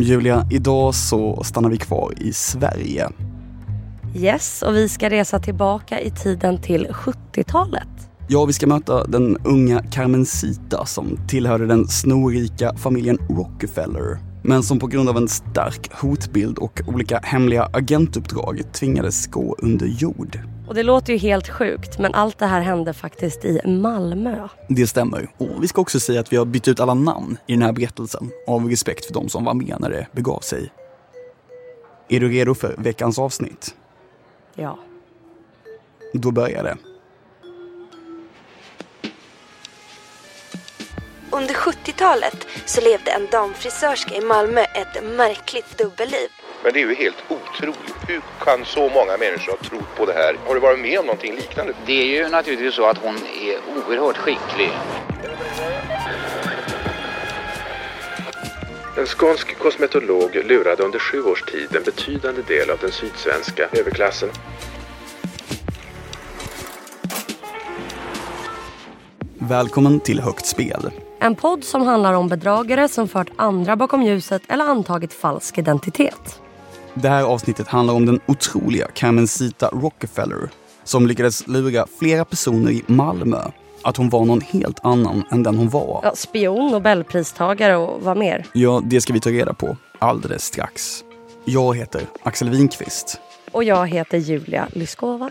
Julia, idag så stannar vi kvar i Sverige. Yes, och vi ska resa tillbaka i tiden till 70-talet. Ja, vi ska möta den unga Carmencita som tillhörde den snorrika familjen Rockefeller men som på grund av en stark hotbild och olika hemliga agentuppdrag tvingades gå under jord. Och det låter ju helt sjukt men allt det här hände faktiskt i Malmö. Det stämmer. Och vi ska också säga att vi har bytt ut alla namn i den här berättelsen av respekt för de som var med när det begav sig. Är du redo för veckans avsnitt? Ja. Då börjar det. Under 70-talet så levde en damfrisörska i Malmö ett märkligt dubbelliv. Men det är ju helt otroligt. Hur kan så många människor ha trott på det här? Har du varit med om någonting liknande? Det är ju naturligtvis så att hon är oerhört skicklig. En skånsk kosmetolog lurade under sju års tid en betydande del av den sydsvenska överklassen. Välkommen till Högt spel. En podd som handlar om bedragare som fört andra bakom ljuset eller antagit falsk identitet. Det här avsnittet handlar om den otroliga Carmencita Rockefeller som lyckades lura flera personer i Malmö att hon var någon helt annan än den hon var. Ja, spion, nobelpristagare och vad mer? Ja, det ska vi ta reda på alldeles strax. Jag heter Axel Winqvist. Och jag heter Julia Lyskova.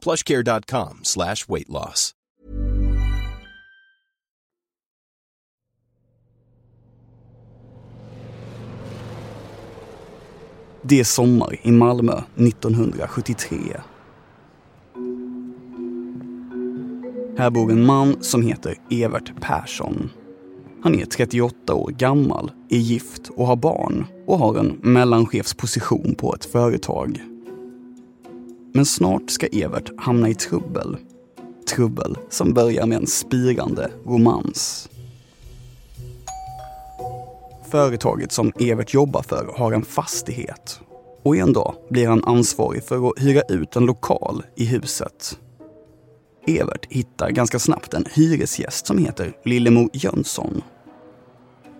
plushcare.com slash weight loss. Det är sommar i Malmö 1973. Här bor en man som heter Evert Persson. Han är 38 år gammal, är gift och har barn och har en mellanchefsposition på ett företag. Men snart ska Evert hamna i trubbel. Trubbel som börjar med en spirande romans. Företaget som Evert jobbar för har en fastighet och en dag blir han ansvarig för att hyra ut en lokal i huset. Evert hittar ganska snabbt en hyresgäst som heter Lillemor Jönsson.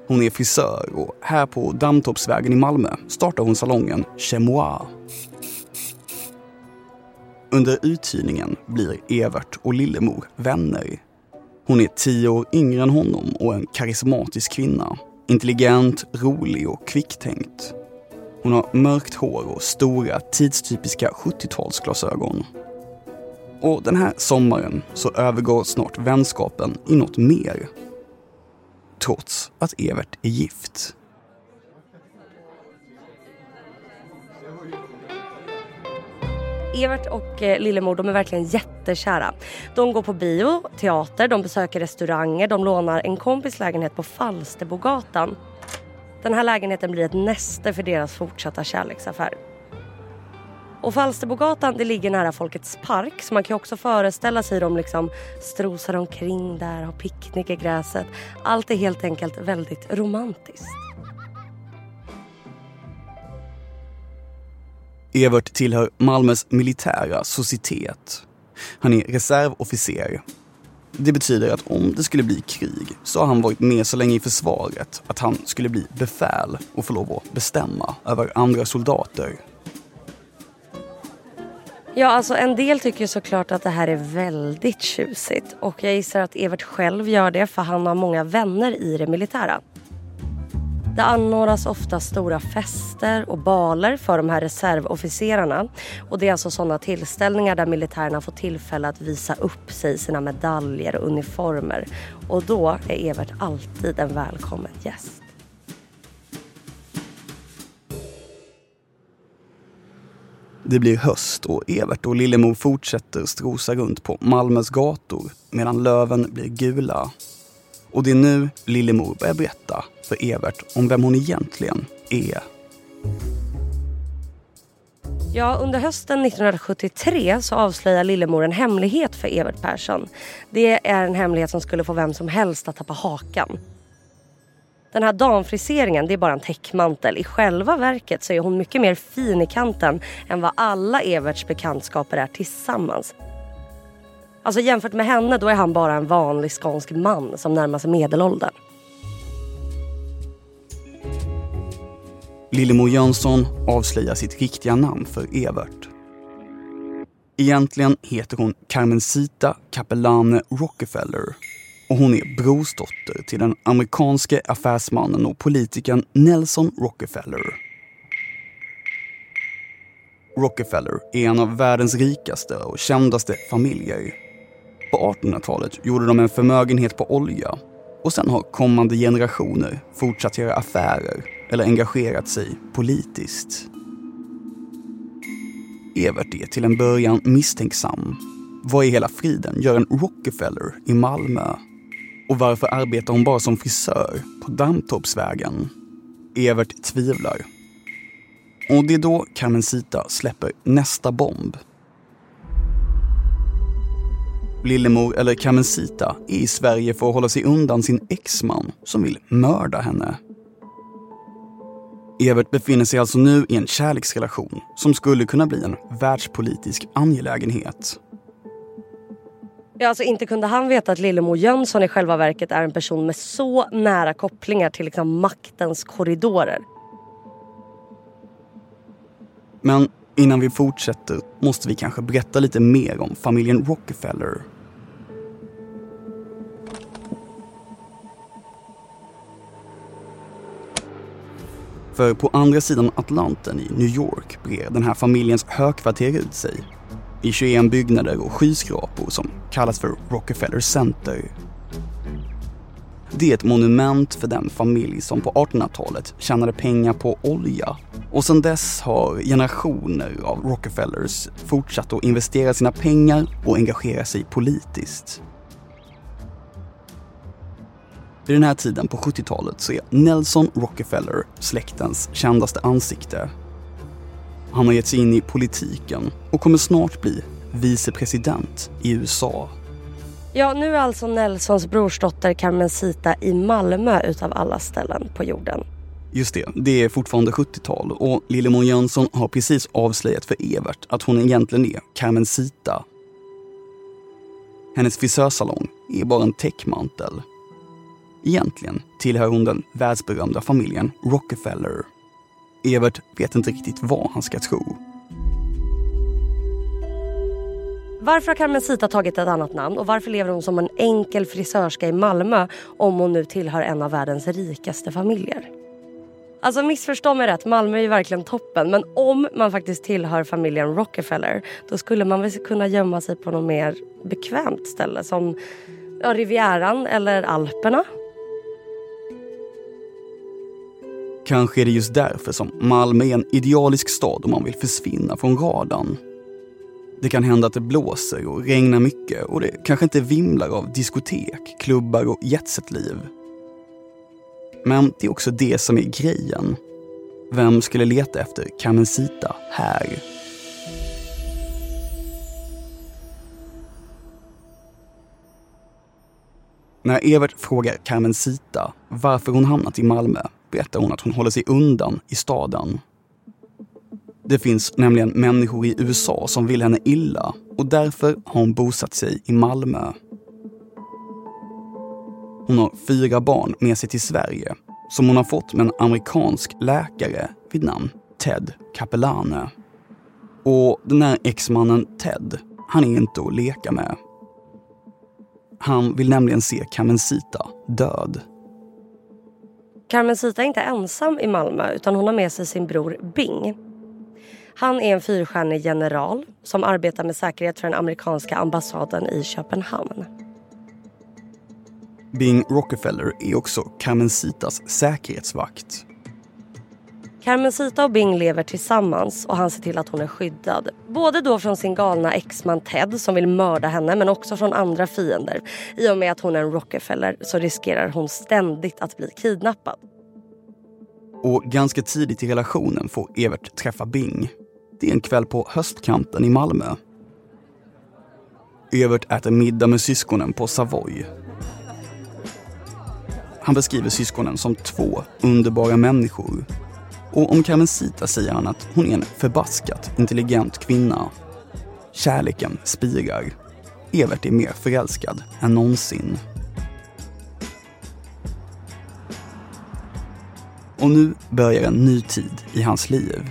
Hon är frisör och här på Dammtorpsvägen i Malmö startar hon salongen Chemois. Under uthyrningen blir Evert och Lillemor vänner. Hon är tio år yngre än honom och en karismatisk kvinna. Intelligent, rolig och kvicktänkt. Hon har mörkt hår och stora tidstypiska 70-talsglasögon. Och den här sommaren så övergår snart vänskapen i något mer. Trots att Evert är gift. Evert och eh, Lillemor de är verkligen jättekära. De går på bio, teater, de besöker restauranger, de lånar en kompis lägenhet på Falsterbogatan. Den här lägenheten blir ett näste för deras fortsatta kärleksaffär. Och Falsterbogatan det ligger nära Folkets park så man kan också föreställa sig dem liksom strosar omkring där, har picknick i gräset. Allt är helt enkelt väldigt romantiskt. Evert tillhör Malmös militära societet. Han är reservofficer. Det betyder att om det skulle bli krig så har han varit med så länge i försvaret att han skulle bli befäl och få lov att bestämma över andra soldater. Ja, alltså en del tycker såklart att det här är väldigt tjusigt. Och jag gissar att Evert själv gör det för han har många vänner i det militära. Det anordnas ofta stora fester och baler för de här reservofficerarna. Och det är alltså sådana tillställningar där militärerna får tillfälle att visa upp sig, sina medaljer och uniformer. Och då är Evert alltid en välkommen gäst. Det blir höst och Evert och Lillemor fortsätter strosa runt på Malmös gator medan löven blir gula. Och det är nu Lillemor börjar berätta för Evert om vem hon egentligen är. Ja, under hösten 1973 så avslöjar Lillemor en hemlighet för Evert Persson. Det är en hemlighet som skulle få vem som helst att tappa hakan. Den här damfriseringen det är bara en täckmantel. I själva verket så är hon mycket mer fin i kanten än vad alla Everts bekantskaper är tillsammans. Alltså jämfört med henne då är han bara en vanlig skånsk man som närmar sig medelåldern. Lillemor Jönsson avslöjar sitt riktiga namn för Evert. Egentligen heter hon Carmencita Capellane Rockefeller och hon är brorsdotter till den amerikanske affärsmannen och politikern Nelson Rockefeller. Rockefeller är en av världens rikaste och kändaste familjer. På 1800-talet gjorde de en förmögenhet på olja och sen har kommande generationer fortsatt göra affärer eller engagerat sig politiskt. Evert är till en början misstänksam. Vad i hela friden gör en Rockefeller i Malmö? Och varför arbetar hon bara som frisör på Dammtorpsvägen? Evert tvivlar. Och det är då Carmencita släpper nästa bomb. Lillemor, eller Carmencita, är i Sverige för att hålla sig undan sin exman som vill mörda henne. Evert befinner sig alltså nu i en kärleksrelation som skulle kunna bli en världspolitisk angelägenhet. Ja, alltså inte kunde han veta att Lillemor Jönsson i själva verket är en person med så nära kopplingar till liksom maktens korridorer. Men innan vi fortsätter måste vi kanske berätta lite mer om familjen Rockefeller. För på andra sidan Atlanten i New York brer den här familjens högkvarter ut sig i 21 byggnader och skyskrapor som kallas för Rockefeller Center. Det är ett monument för den familj som på 1800-talet tjänade pengar på olja och sedan dess har generationer av Rockefellers fortsatt att investera sina pengar och engagera sig politiskt. Vid den här tiden på 70-talet så är Nelson Rockefeller släktens kändaste ansikte han har gett sig in i politiken och kommer snart bli vicepresident i USA. Ja, nu är alltså Nelsons brorsdotter Carmencita i Malmö utav alla ställen på jorden. Just det, det är fortfarande 70-tal och Lillemor Jönsson har precis avslöjat för Evert att hon egentligen är Carmencita. Hennes frisörsalong är bara en täckmantel. Egentligen tillhör hon den världsberömda familjen Rockefeller. Evert vet inte riktigt vad han ska tro. Varför har Carmencita tagit ett annat namn och varför lever hon som en enkel frisörska i Malmö om hon nu tillhör en av världens rikaste familjer? Alltså missförstå mig rätt, Malmö är ju verkligen toppen men om man faktiskt tillhör familjen Rockefeller då skulle man väl kunna gömma sig på något mer bekvämt ställe som ja, Rivieran eller Alperna Kanske är det just därför som Malmö är en idealisk stad om man vill försvinna från radarn. Det kan hända att det blåser och regnar mycket och det kanske inte vimlar av diskotek, klubbar och jetsetliv. Men det är också det som är grejen. Vem skulle leta efter Carmencita här? När Evert frågar Carmencita varför hon hamnat i Malmö berättar hon att hon håller sig undan i staden. Det finns nämligen människor i USA som vill henne illa och därför har hon bosatt sig i Malmö. Hon har fyra barn med sig till Sverige som hon har fått med en amerikansk läkare vid namn Ted Capellane. Och den här exmannen Ted, han är inte att leka med. Han vill nämligen se Camencita död. Carmencita är inte ensam i Malmö utan hon har med sig sin bror Bing. Han är en fyrstjärnig general som arbetar med säkerhet för den amerikanska ambassaden i Köpenhamn. Bing Rockefeller är också Carmencitas säkerhetsvakt. Carmencita och Bing lever tillsammans och han ser till att hon är skyddad. Både då från sin galna exman Ted som vill mörda henne men också från andra fiender. I och med att hon är en Rockefeller så riskerar hon ständigt att bli kidnappad. Och ganska tidigt i relationen får Evert träffa Bing. Det är en kväll på höstkanten i Malmö. Evert äter middag med syskonen på Savoy. Han beskriver syskonen som två underbara människor. Och om Carmencita säger han att hon är en förbaskat intelligent kvinna. Kärleken spirar. Evert är mer förälskad än någonsin. Och nu börjar en ny tid i hans liv.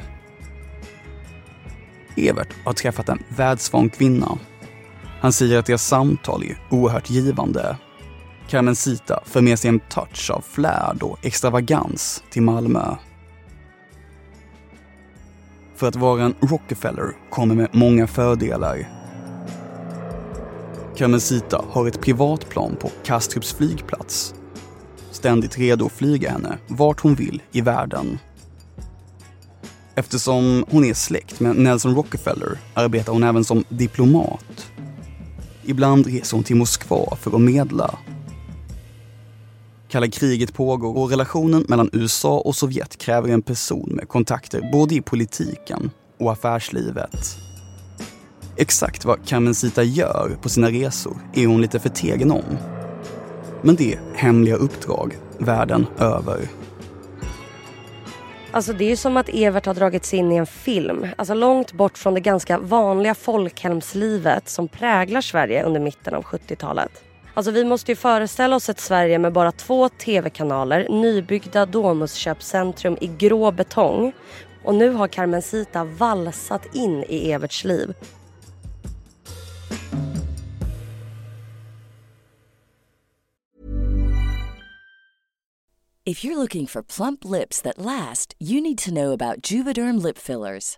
Evert har träffat en världsvan kvinna. Han säger att deras samtal är oerhört givande. Carmencita för med sig en touch av flärd och extravagans till Malmö. För att vara en Rockefeller kommer med många fördelar. Carmencita har ett privatplan på Kastrups flygplats. Ständigt redo att flyga henne vart hon vill i världen. Eftersom hon är släkt med Nelson Rockefeller arbetar hon även som diplomat. Ibland reser hon till Moskva för att medla. Kalla kriget pågår och relationen mellan USA och Sovjet kräver en person med kontakter både i politiken och affärslivet. Exakt vad Carmencita gör på sina resor är hon lite förtegen om. Men det är hemliga uppdrag världen över. Alltså det är som att Evert har dragits in i en film. Alltså långt bort från det ganska vanliga folkhemslivet som präglar Sverige under mitten av 70-talet. Alltså vi måste ju föreställa oss ett Sverige med bara två tv-kanaler, nybyggda Domusköpcentrum i grå betong. Och nu har Carmencita valsat in i Everts liv. If you're looking for plump lips that last, you need to know about Juvederm lip fillers.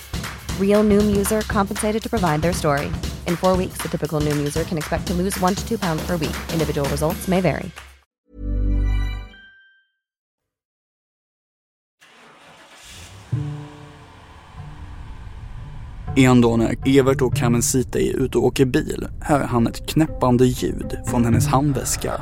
Real Noom user compensated to provide their story. In four weeks, the typical Noom user can expect to lose one to two pounds per week. Individual results may vary. En dag när Evert och Kamensita är ute och åker bil hör han ett knäppande ljud från hennes handväska.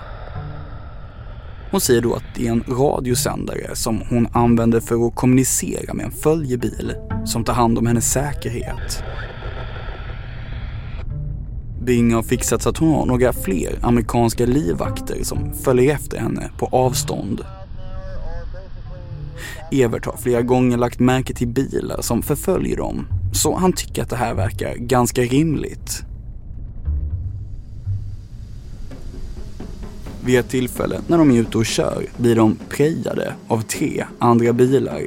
Hon säger då att det är en radiosändare som hon använder för att kommunicera med en följebil som tar hand om hennes säkerhet. Bing har fixat så att hon har några fler amerikanska livvakter som följer efter henne på avstånd. Evert har flera gånger lagt märke till bilar som förföljer dem, så han tycker att det här verkar ganska rimligt. Vid ett tillfälle när de är ute och kör blir de prejade av tre andra bilar.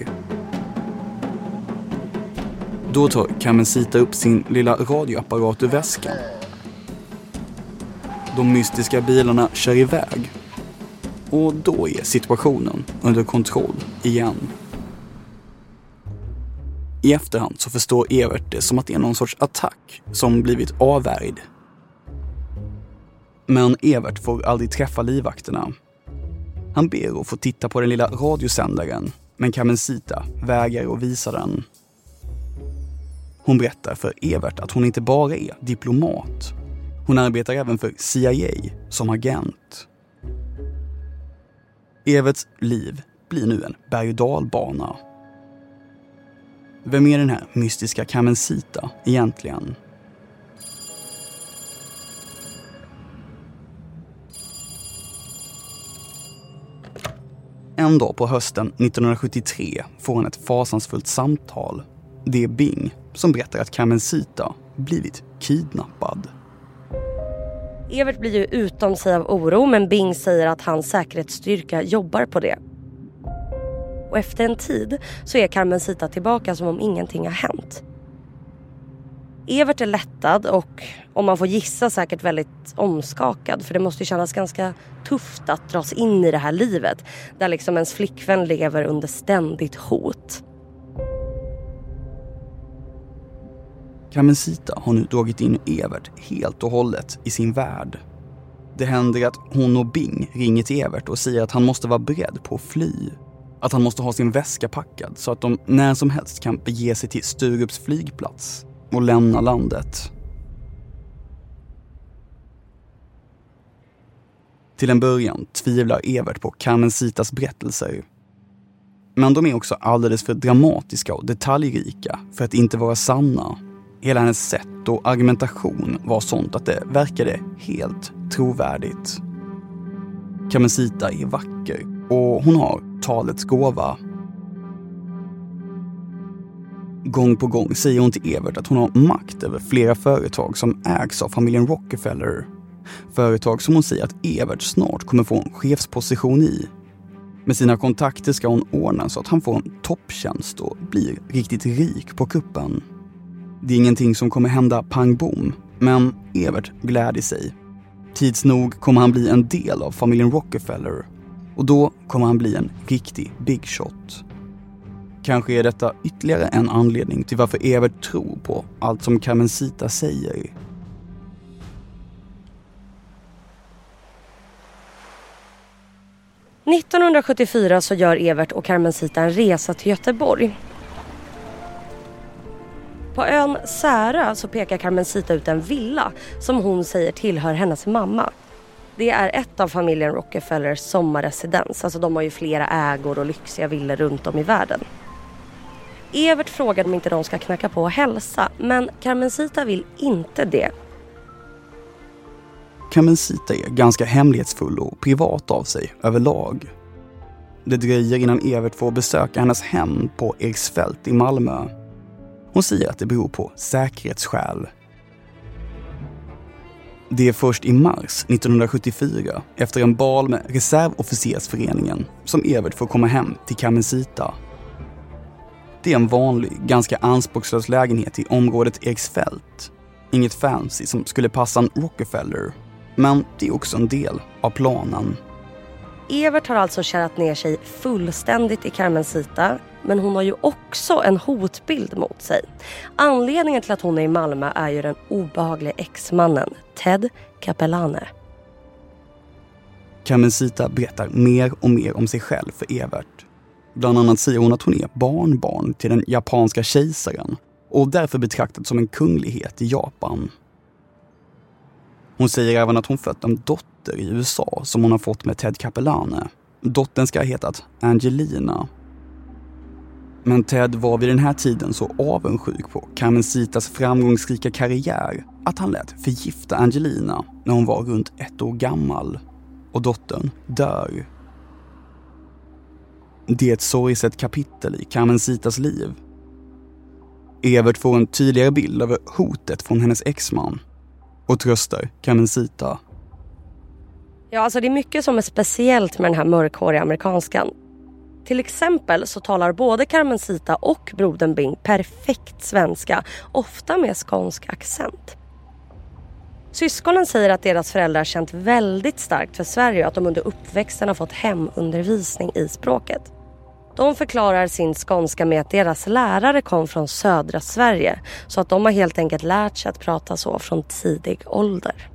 Då tar Kamensita upp sin lilla radioapparat ur väskan. De mystiska bilarna kör iväg. Och då är situationen under kontroll igen. I efterhand så förstår Evert det som att det är någon sorts attack som blivit avvärjd. Men Evert får aldrig träffa livvakterna. Han ber att få titta på den lilla radiosändaren, men Kamensita vägrar att visa den. Hon berättar för Evert att hon inte bara är diplomat. Hon arbetar även för CIA som agent. Everts liv blir nu en berg och dalbana vem är den här mystiska Kamensita egentligen? En dag på hösten 1973 får han ett fasansfullt samtal. Det är Bing som berättar att Carmencita blivit kidnappad. Evert blir ju utom sig av oro men Bing säger att hans säkerhetsstyrka jobbar på det och efter en tid så är Carmencita tillbaka som om ingenting har hänt. Evert är lättad och om man får gissa säkert väldigt omskakad för det måste ju kännas ganska tufft att dras in i det här livet där liksom ens flickvän lever under ständigt hot. Carmencita har nu dragit in Evert helt och hållet i sin värld. Det händer att hon och Bing ringer till Evert och säger att han måste vara beredd på att fly att han måste ha sin väska packad så att de när som helst kan bege sig till Sturups flygplats och lämna landet. Till en början tvivlar Evert på Carmencitas berättelser. Men de är också alldeles för dramatiska och detaljrika för att inte vara sanna. Hela hennes sätt och argumentation var sånt att det verkade helt trovärdigt. Carmencita är vacker och hon har talets gåva. Gång på gång säger hon till Evert att hon har makt över flera företag som ägs av familjen Rockefeller. Företag som hon säger att Evert snart kommer få en chefsposition i. Med sina kontakter ska hon ordna så att han får en topptjänst och blir riktigt rik på kuppen. Det är ingenting som kommer hända pang bom, men Evert gläder sig. Tids nog kommer han bli en del av familjen Rockefeller och då kommer han bli en riktig big shot. Kanske är detta ytterligare en anledning till varför Evert tror på allt som Carmencita säger. –1974 så gör Evert och Carmencita en resa till Göteborg. På ön Särö så pekar Carmencita ut en villa som hon säger tillhör hennes mamma. Det är ett av familjen Rockefellers sommarresidens. Alltså de har ju flera ägor och lyxiga villor runt om i världen. Evert frågade om inte de ska knacka på och hälsa men Carmencita vill inte det. Carmencita är ganska hemlighetsfull och privat av sig överlag. Det dröjer innan Evert får besöka hennes hem på Eriksfält i Malmö. Hon säger att det beror på säkerhetsskäl det är först i mars 1974, efter en bal med reservofficersföreningen, som Evert får komma hem till Carmencita. Det är en vanlig, ganska anspråkslös lägenhet i området Eriksfält. Inget fancy som skulle passa en Rockefeller. Men det är också en del av planen. Evert har alltså kärat ner sig fullständigt i Carmencita men hon har ju också en hotbild mot sig. Anledningen till att hon är i Malmö är ju den obehagliga exmannen Ted Capellane. Carmencita berättar mer och mer om sig själv för Evert. Bland annat säger hon att hon är barnbarn till den japanska kejsaren och därför betraktad som en kunglighet i Japan. Hon säger även att hon fött en dotter i USA som hon har fått med Ted Capellane. Dottern ska ha hetat Angelina men Ted var vid den här tiden så avundsjuk på Carmencitas framgångsrika karriär att han lät förgifta Angelina när hon var runt ett år gammal. Och dottern dör. Det är ett sorgset kapitel i Carmencitas liv. Evert får en tydligare bild över hotet från hennes exman och tröstar Carmencita. Ja, alltså det är mycket som är speciellt med den här mörkhåriga amerikanskan. Till exempel så talar både Carmencita och brodern Bing perfekt svenska, ofta med skånsk accent. Syskonen säger att deras föräldrar känt väldigt starkt för Sverige och att de under uppväxten har fått hemundervisning i språket. De förklarar sin skånska med att deras lärare kom från södra Sverige så att de har helt enkelt lärt sig att prata så från tidig ålder.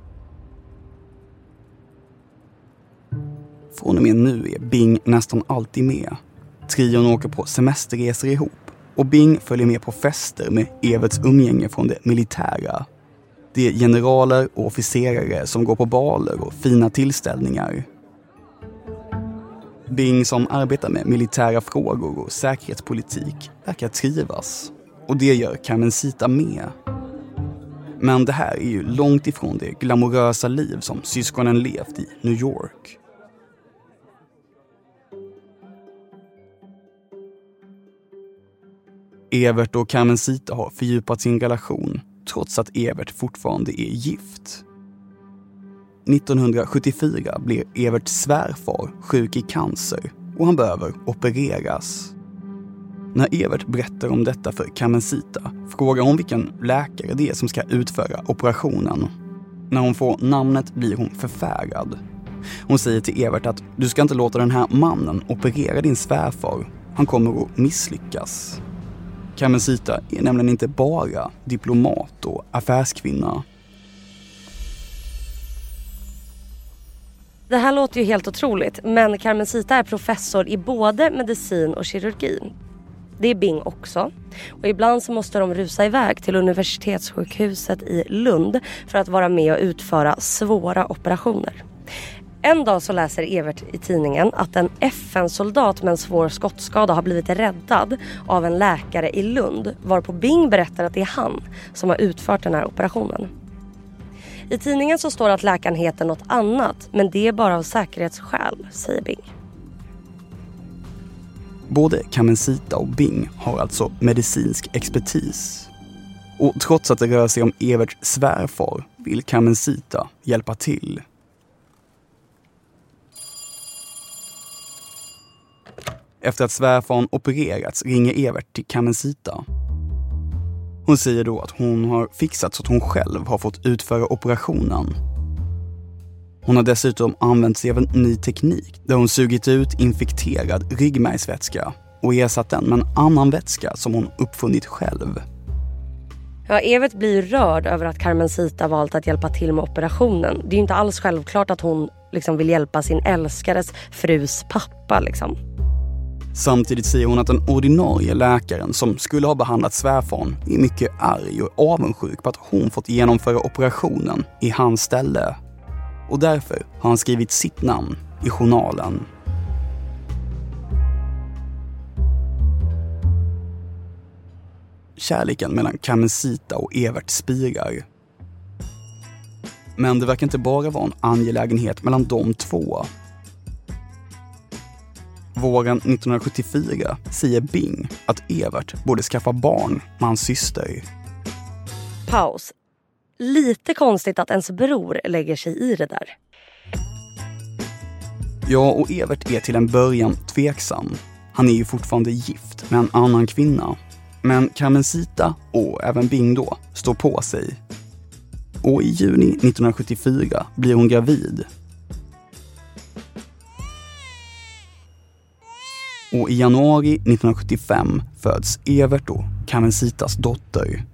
Från och med nu är Bing nästan alltid med. Trion åker på semesterresor ihop och Bing följer med på fester med Everts umgänge från det militära. Det är generaler och officerare som går på baler och fina tillställningar. Bing som arbetar med militära frågor och säkerhetspolitik verkar trivas. Och det gör Carmencita med. Men det här är ju långt ifrån det glamorösa liv som syskonen levt i New York. Evert och Carmencita har fördjupat sin relation trots att Evert fortfarande är gift. 1974 blir Everts svärfar sjuk i cancer och han behöver opereras. När Evert berättar om detta för Carmencita frågar hon vilken läkare det är som ska utföra operationen. När hon får namnet blir hon förfärad. Hon säger till Evert att du ska inte låta den här mannen operera din svärfar. Han kommer att misslyckas. Carmencita är nämligen inte bara diplomat och affärskvinna. Det här låter ju helt otroligt men Carmencita är professor i både medicin och kirurgi. Det är Bing också. Och ibland så måste de rusa iväg till universitetssjukhuset i Lund för att vara med och utföra svåra operationer. En dag så läser Evert i tidningen att en FN-soldat med en svår skottskada har blivit räddad av en läkare i Lund varpå Bing berättar att det är han som har utfört den här operationen. I tidningen så står det att läkaren heter något annat men det är bara av säkerhetsskäl, säger Bing. Både Carmencita och Bing har alltså medicinsk expertis. Och trots att det rör sig om Everts svärfar vill Carmencita hjälpa till. Efter att svärfaren opererats ringer Evert till Carmencita. Hon säger då att hon har fixat så att hon själv har fått utföra operationen. Hon har dessutom använt sig av en ny teknik där hon sugit ut infekterad ryggmärgsvätska och ersatt den med en annan vätska som hon uppfunnit själv. Ja, Evert blir rörd över att Carmencita valt att hjälpa till med operationen. Det är ju inte alls självklart att hon liksom vill hjälpa sin älskares frus pappa. Liksom. Samtidigt säger hon att den ordinarie läkaren som skulle ha behandlat svärfaren är mycket arg och avundsjuk på att hon fått genomföra operationen i hans ställe. Och därför har han skrivit sitt namn i journalen. Kärleken mellan Kamensita och Evert spirar. Men det verkar inte bara vara en angelägenhet mellan de två. Våren 1974 säger Bing att Evert borde skaffa barn med hans syster. Paus. Lite konstigt att ens bror lägger sig i det där. Ja, och Evert är till en början tveksam. Han är ju fortfarande gift med en annan kvinna. Men Carmencita, och även Bing då, står på sig. Och i juni 1974 blir hon gravid och i januari 1975 föds Evert och Carmencitas dotter.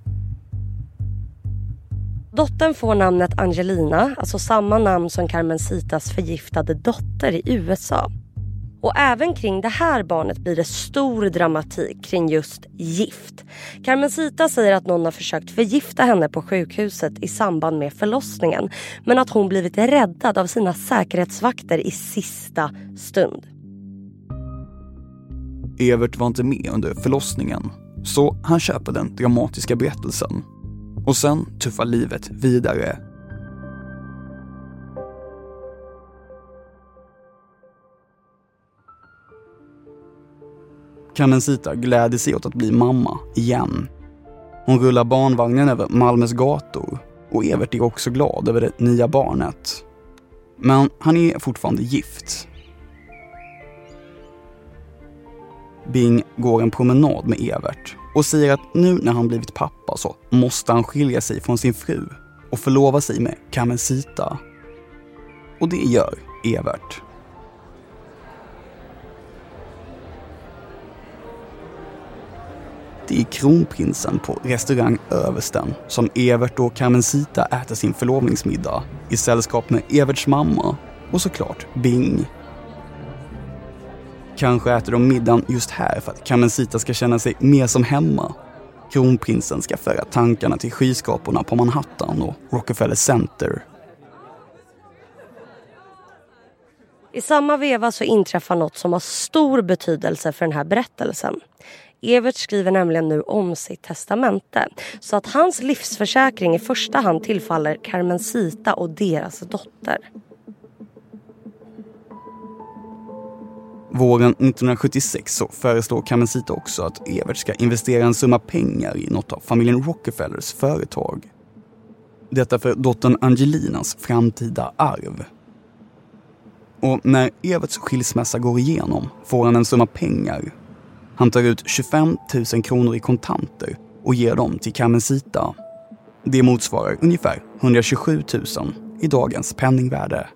Dottern får namnet Angelina, alltså samma namn som Carmencitas förgiftade dotter i USA. Och även kring det här barnet blir det stor dramatik kring just gift. Carmencita säger att någon har försökt förgifta henne på sjukhuset i samband med förlossningen. Men att hon blivit räddad av sina säkerhetsvakter i sista stund. Evert var inte med under förlossningen, så han köper den dramatiska berättelsen. Och sen tuffar livet vidare. Carmencita gläder sig åt att bli mamma igen. Hon rullar barnvagnen över Malmös gator och Evert är också glad över det nya barnet. Men han är fortfarande gift. Bing går en promenad med Evert och säger att nu när han blivit pappa så måste han skilja sig från sin fru och förlova sig med Carmencita. Och det gör Evert. Det är kronprinsen på restaurang Översten som Evert och Carmencita äter sin förlovningsmiddag i sällskap med Everts mamma och såklart Bing. Kanske äter de middagen just här för att Carmencita ska känna sig mer som hemma. Kronprinsen ska föra tankarna till skyskraporna på Manhattan och Rockefeller Center. I samma veva så inträffar något som har stor betydelse för den här berättelsen. Evert skriver nämligen nu om sitt testamente så att hans livsförsäkring i första hand tillfaller Carmencita och deras dotter. Våren 1976 så föreslår Carmencita också att Evert ska investera en summa pengar i något av familjen Rockefellers företag. Detta för dottern Angelinas framtida arv. Och när Everts skilsmässa går igenom får han en summa pengar han tar ut 25 000 kronor i kontanter och ger dem till Carmencita. Det motsvarar ungefär 127 000 i dagens penningvärde.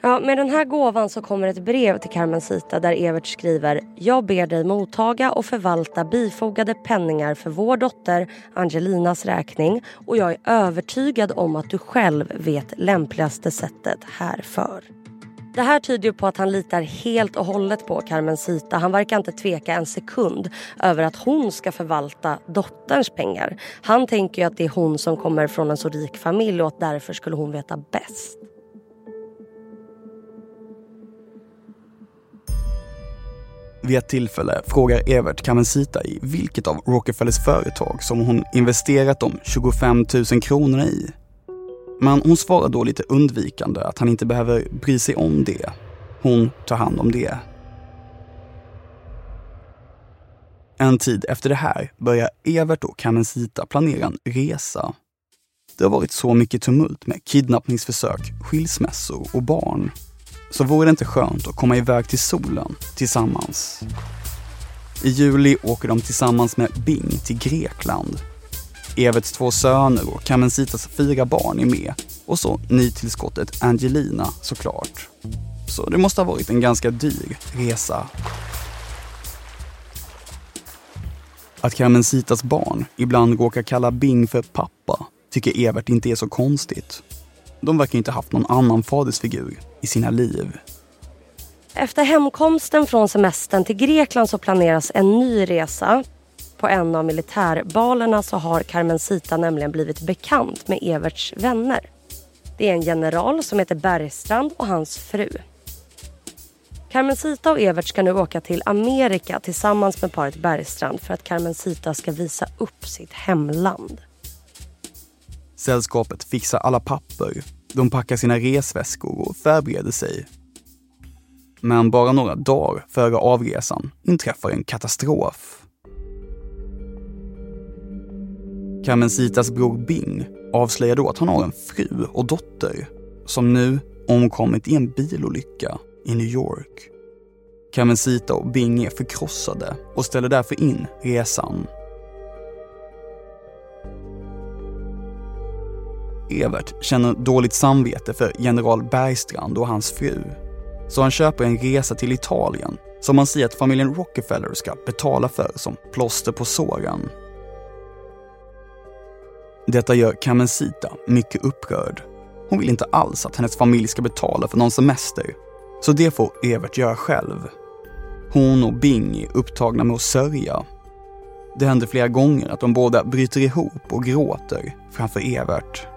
Ja, med den här gåvan så kommer ett brev till Carmencita där Evert skriver Jag ber dig mottaga och förvalta bifogade penningar för vår dotter Angelinas räkning och jag är övertygad om att du själv vet lämpligaste sättet härför. Det här tyder på att han litar helt och hållet på Carmencita. Han verkar inte tveka en sekund över att hon ska förvalta dotterns pengar. Han tänker ju att det är hon som kommer från en så rik familj och att därför skulle hon veta bäst. Vid ett tillfälle frågar Evert Kamensita i vilket av Rockefellers företag som hon investerat de 25 000 kronorna i. Men hon svarar då lite undvikande att han inte behöver bry sig om det. Hon tar hand om det. En tid efter det här börjar Evert och Kamensita planera en resa. Det har varit så mycket tumult med kidnappningsförsök, skilsmässor och barn. Så vore det inte skönt att komma iväg till solen tillsammans? I juli åker de tillsammans med Bing till Grekland Everts två söner och Carmencitas fyra barn är med. Och så nytillskottet Angelina såklart. Så det måste ha varit en ganska dyr resa. Att Carmencitas barn ibland råkar kalla Bing för pappa tycker Evert inte är så konstigt. De verkar inte haft någon annan fadersfigur i sina liv. Efter hemkomsten från semestern till Grekland så planeras en ny resa på en av militärbalerna så har Carmencita nämligen blivit bekant med Everts vänner. Det är en general som heter Bergstrand och hans fru. Carmencita och Evert ska nu åka till Amerika tillsammans med paret Bergstrand för att Carmencita ska visa upp sitt hemland. Sällskapet fixar alla papper, de packar sina resväskor och förbereder sig. Men bara några dagar före avresan inträffar en katastrof. Carmencitas bror Bing avslöjar då att han har en fru och dotter som nu omkommit i en bilolycka i New York. Carmencita och Bing är förkrossade och ställer därför in resan. Evert känner dåligt samvete för general Bergstrand och hans fru. Så han köper en resa till Italien som han säger att familjen Rockefeller ska betala för som plåster på såren. Detta gör Carmencita mycket upprörd. Hon vill inte alls att hennes familj ska betala för någon semester. Så det får Evert göra själv. Hon och Bing är upptagna med att sörja. Det händer flera gånger att de båda bryter ihop och gråter framför Evert.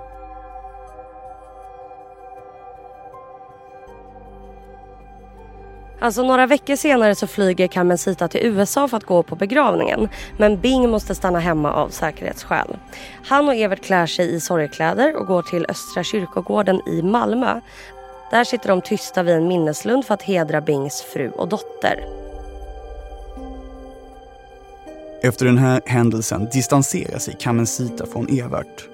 Alltså några veckor senare så flyger Carmencita till USA för att gå på begravningen. Men Bing måste stanna hemma av säkerhetsskäl. Han och Evert klär sig i sorgkläder och går till Östra kyrkogården i Malmö. Där sitter de tysta vid en minneslund för att hedra Bings fru och dotter. Efter den här händelsen distanserar sig Carmencita från Evert.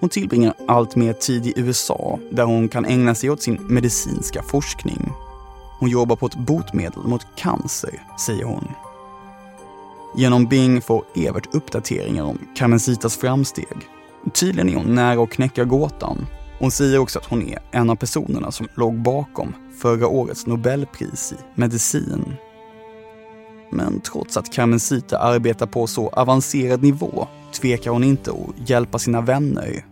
Hon tillbringar allt mer tid i USA där hon kan ägna sig åt sin medicinska forskning. Hon jobbar på ett botemedel mot cancer, säger hon. Genom Bing får Evert uppdateringar om Carmencitas framsteg. Tydligen är hon nära att knäcka gåtan. Hon säger också att hon är en av personerna som låg bakom förra årets Nobelpris i medicin. Men trots att Carmencita arbetar på så avancerad nivå tvekar hon inte att hjälpa sina vänner.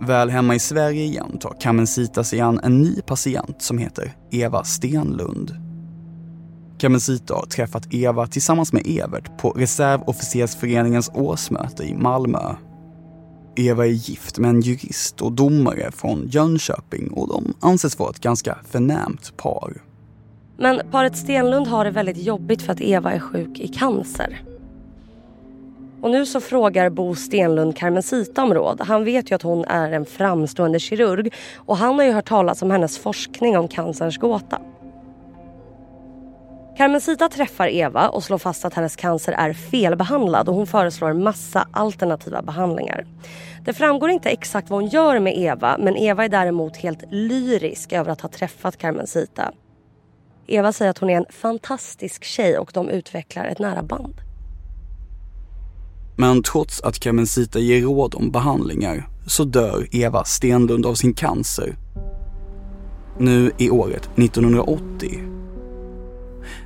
Väl hemma i Sverige igen tar Kamensita sig an en ny patient som heter Eva Stenlund. Kamensita har träffat Eva tillsammans med Evert på Reservofficersföreningens årsmöte i Malmö. Eva är gift med en jurist och domare från Jönköping och de anses vara ett ganska förnämt par. Men paret Stenlund har det väldigt jobbigt för att Eva är sjuk i cancer. Och nu så frågar Bo Stenlund Carmencita om råd. Han vet ju att hon är en framstående kirurg och han har ju hört talas om hennes forskning om cancerns gåta. Carmencita träffar Eva och slår fast att hennes cancer är felbehandlad och hon föreslår massa alternativa behandlingar. Det framgår inte exakt vad hon gör med Eva men Eva är däremot helt lyrisk över att ha träffat Carmencita. Eva säger att hon är en fantastisk tjej och de utvecklar ett nära band. Men trots att Carmencita ger råd om behandlingar så dör Eva Stenlund av sin cancer. Nu i året 1980.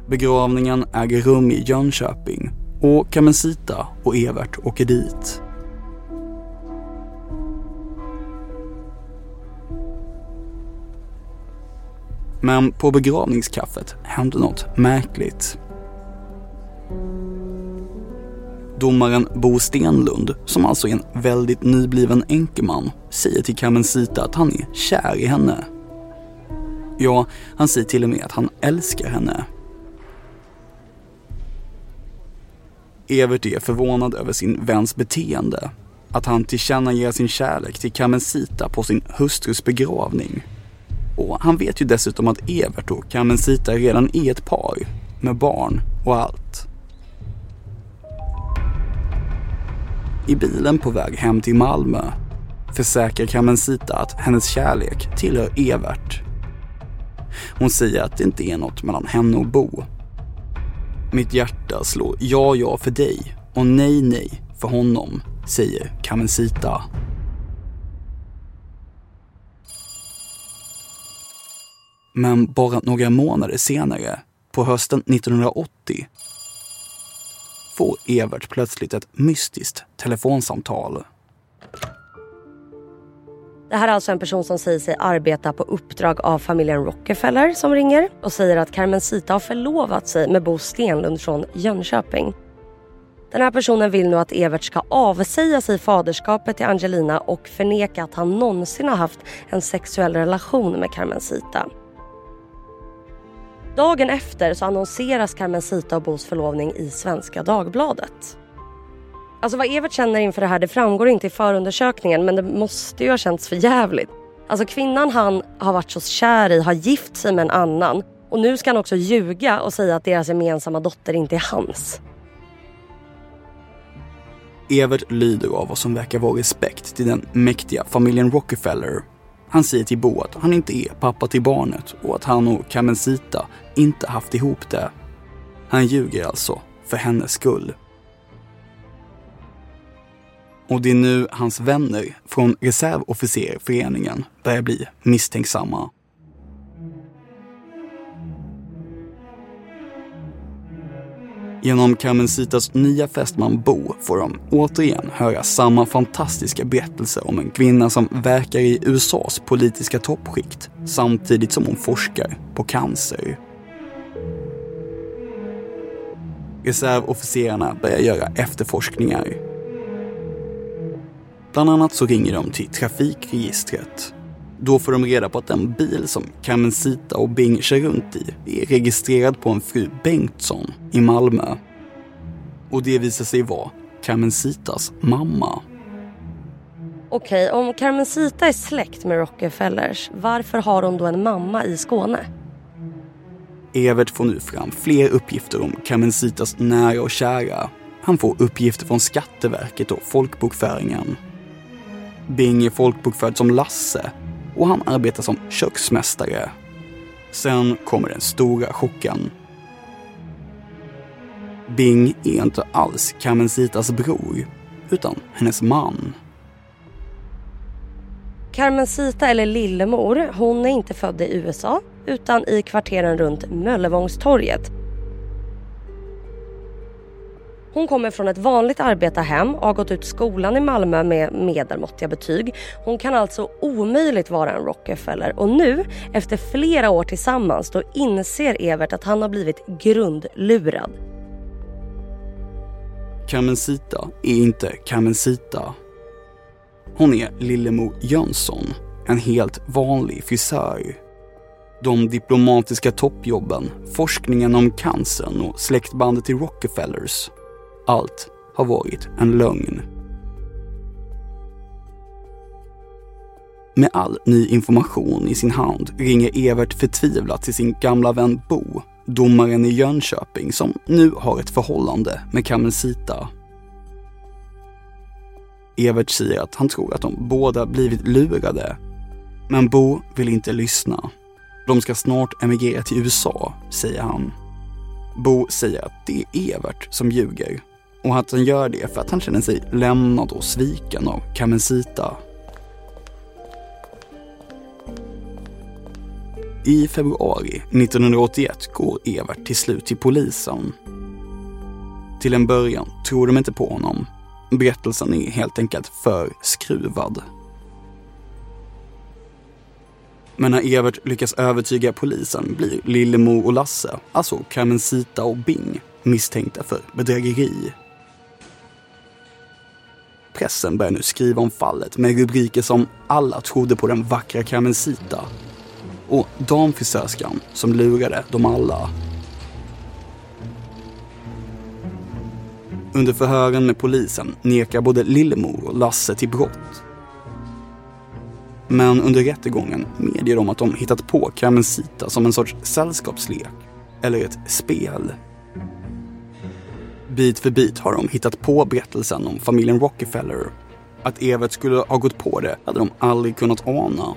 Begravningen äger rum i Jönköping och Carmencita och Evert åker dit. Men på begravningskaffet hände något märkligt. Domaren Bo Stenlund, som alltså är en väldigt nybliven enkeman, säger till Carmencita att han är kär i henne. Ja, han säger till och med att han älskar henne. Evert är förvånad över sin väns beteende. Att han tillkännager sin kärlek till Carmencita på sin hustrus begravning. Och han vet ju dessutom att Evert och Carmencita redan är ett par, med barn och allt. I bilen på väg hem till Malmö försäkrar Carmencita att hennes kärlek tillhör Evert. Hon säger att det inte är något mellan henne och Bo. Mitt hjärta slår ja, ja för dig och nej, nej för honom, säger Carmencita. Men bara några månader senare, på hösten 1980, får Evert plötsligt ett mystiskt telefonsamtal. Det här är alltså en person som säger sig arbeta på uppdrag av familjen Rockefeller som ringer och säger att Carmencita har förlovat sig med Bo Stenlund från Jönköping. Den här personen vill nu att Evert ska avsäga sig faderskapet till Angelina och förneka att han någonsin har haft en sexuell relation med Carmencita. Dagen efter så annonseras Carmencita och Bos förlovning i Svenska Dagbladet. Alltså vad Evert känner inför det här det framgår inte i förundersökningen men det måste ju ha känts för jävligt. Alltså kvinnan han har varit så kär i har gift sig med en annan och nu ska han också ljuga och säga att deras gemensamma dotter inte är hans. Evert lyder av vad som verkar vara respekt till den mäktiga familjen Rockefeller. Han säger till Bo att han inte är pappa till barnet och att han och Carmencita inte haft ihop det. Han ljuger alltså, för hennes skull. Och det är nu hans vänner från reservofficerföreningen börjar bli misstänksamma. Genom Carmencitas nya fästman Bo får de återigen höra samma fantastiska berättelse om en kvinna som verkar i USAs politiska toppskikt samtidigt som hon forskar på cancer. Reservofficerarna börjar göra efterforskningar. Bland annat så ringer de till trafikregistret då får de reda på att den bil som Carmencita och Bing kör runt i är registrerad på en fru Bengtsson i Malmö. Och det visar sig vara Carmencitas mamma. Okej, om Carmencita är släkt med Rockefellers, varför har hon då en mamma i Skåne? Evert får nu fram fler uppgifter om Carmencitas nära och kära. Han får uppgifter från Skatteverket och folkbokföringen. Bing är folkbokförd som Lasse och han arbetar som köksmästare. Sen kommer den stora chocken. Bing är inte alls Carmencitas bror, utan hennes man. Carmencita, eller Lillemor, hon är inte född i USA utan i kvarteren runt Möllevångstorget hon kommer från ett vanligt arbetarhem och har gått ut skolan i Malmö med medelmåttiga betyg. Hon kan alltså omöjligt vara en Rockefeller och nu, efter flera år tillsammans, då inser Evert att han har blivit grundlurad. Carmencita är inte Carmencita. Hon är Lillemor Jönsson, en helt vanlig frisör. De diplomatiska toppjobben, forskningen om cancern och släktbandet till Rockefellers allt har varit en lögn. Med all ny information i sin hand ringer Evert förtvivlat till sin gamla vän Bo, domaren i Jönköping som nu har ett förhållande med Carmencita. Evert säger att han tror att de båda blivit lurade. Men Bo vill inte lyssna. De ska snart emigrera till USA, säger han. Bo säger att det är Evert som ljuger och att han gör det för att han känner sig lämnad och sviken av Carmencita. I februari 1981 går Evert till slut till polisen. Till en början tror de inte på honom. Berättelsen är helt enkelt för skruvad. Men när Evert lyckas övertyga polisen blir Lillemor och Lasse, alltså Carmencita och Bing, misstänkta för bedrägeri. Pressen börjar nu skriva om fallet med rubriker som “Alla trodde på den vackra Carmencita” och “Damfrisörskan som lurade dem alla”. Under förhören med polisen nekar både Lillemor och Lasse till brott. Men under rättegången medger de att de hittat på Carmencita som en sorts sällskapslek eller ett spel Bit för bit har de hittat på berättelsen om familjen Rockefeller. Att Evert skulle ha gått på det hade de aldrig kunnat ana.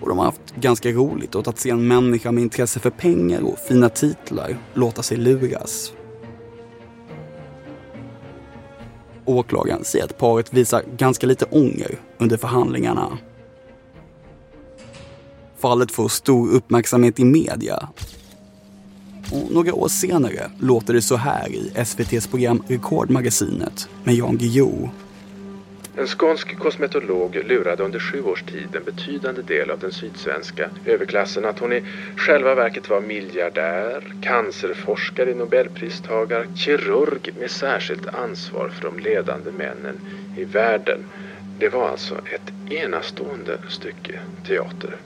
Och de har haft ganska roligt åt att se en människa med intresse för pengar och fina titlar låta sig luras. Åklagaren säger att paret visar ganska lite ånger under förhandlingarna. Fallet får stor uppmärksamhet i media och några år senare låter det så här i SVTs program Rekordmagasinet med Jan Guillou. En skånsk kosmetolog lurade under sju års tid en betydande del av den sydsvenska överklassen att hon i själva verket var miljardär, cancerforskare, nobelpristagare, kirurg med särskilt ansvar för de ledande männen i världen. Det var alltså ett enastående stycke teater.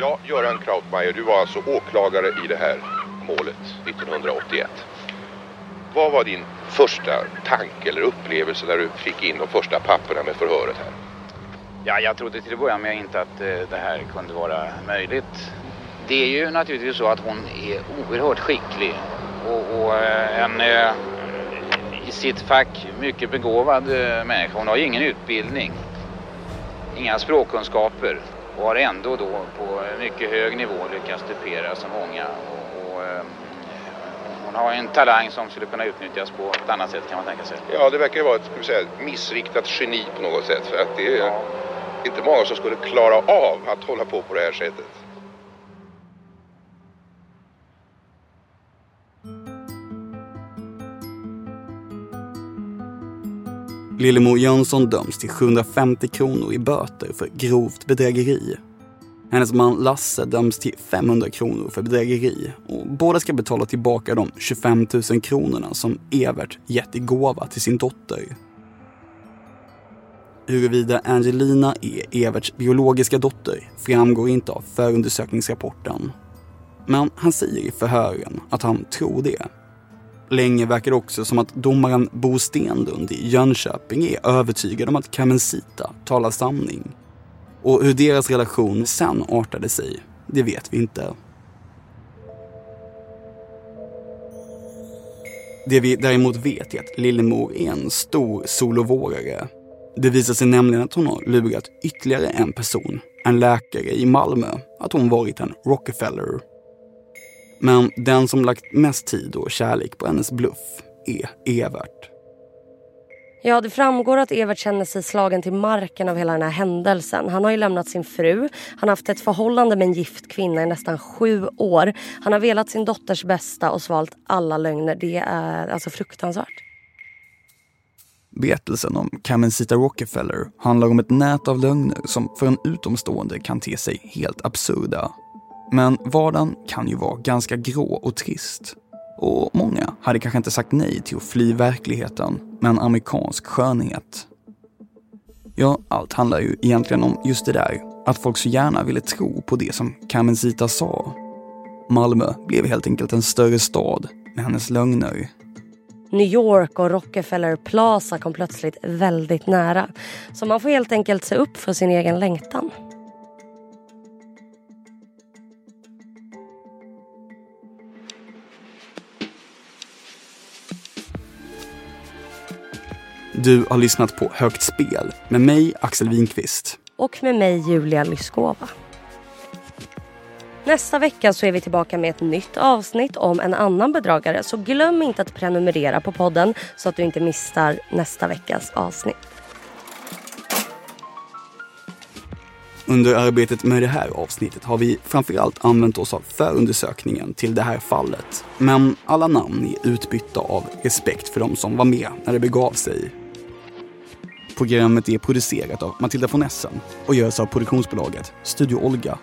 Ja, Göran Krautmeier, du var alltså åklagare i det här målet 1981. Vad var din första tanke eller upplevelse när du fick in de första papperna med förhöret här? Ja, jag trodde till att börja med inte att eh, det här kunde vara möjligt. Det är ju naturligtvis så att hon är oerhört skicklig och, och eh, en eh, i sitt fack mycket begåvad människa. Hon har ju ingen utbildning, inga språkkunskaper och har ändå då på mycket hög nivå lyckats dupera så många. Och, eh, hon har en talang som skulle kunna utnyttjas på ett annat sätt kan man tänka sig. Ja, det verkar ju vara ett, ska vi säga, missriktat geni på något sätt. För att det är Ja. inte många som skulle klara av att hålla på på det här sättet. Lillemor Jönsson döms till 750 kronor i böter för grovt bedrägeri. Hennes man Lasse döms till 500 kronor för bedrägeri och båda ska betala tillbaka de 25 000 kronorna som Evert gett i gåva till sin dotter. Huruvida Angelina är Everts biologiska dotter framgår inte av förundersökningsrapporten. Men han säger i förhören att han tror det. Länge verkar det också som att domaren Bo Stenlund i Jönköping är övertygad om att Carmencita talar sanning. Och hur deras relation sen artade sig, det vet vi inte. Det vi däremot vet är att Lillemor är en stor solovårare. Det visar sig nämligen att hon har lurat ytterligare en person, en läkare i Malmö, att hon varit en Rockefeller. Men den som lagt mest tid och kärlek på hennes bluff är Evert. Ja, det framgår att Evert känner sig slagen till marken av hela den här händelsen. Han har ju lämnat sin fru. Han har haft ett förhållande med en gift kvinna i nästan sju år. Han har velat sin dotters bästa och svalt alla lögner. Det är alltså fruktansvärt. Berättelsen om Kamensita Rockefeller handlar om ett nät av lögner som för en utomstående kan te sig helt absurda. Men vardagen kan ju vara ganska grå och trist. Och många hade kanske inte sagt nej till att fly verkligheten med en amerikansk skönhet. Ja, allt handlar ju egentligen om just det där, att folk så gärna ville tro på det som Carmencita sa. Malmö blev helt enkelt en större stad med hennes lögner. New York och Rockefeller Plaza kom plötsligt väldigt nära. Så man får helt enkelt se upp för sin egen längtan. Du har lyssnat på Högt spel med mig, Axel Winqvist. Och med mig Julia Lyskova. Nästa vecka så är vi tillbaka med ett nytt avsnitt om en annan bedragare. Så glöm inte att prenumerera på podden så att du inte missar nästa veckas avsnitt. Under arbetet med det här avsnittet har vi framförallt använt oss av förundersökningen till det här fallet. Men alla namn är utbytta av respekt för de som var med när det begav sig. Programmet är producerat av Matilda von Essen och görs av produktionsbolaget Studio Olga.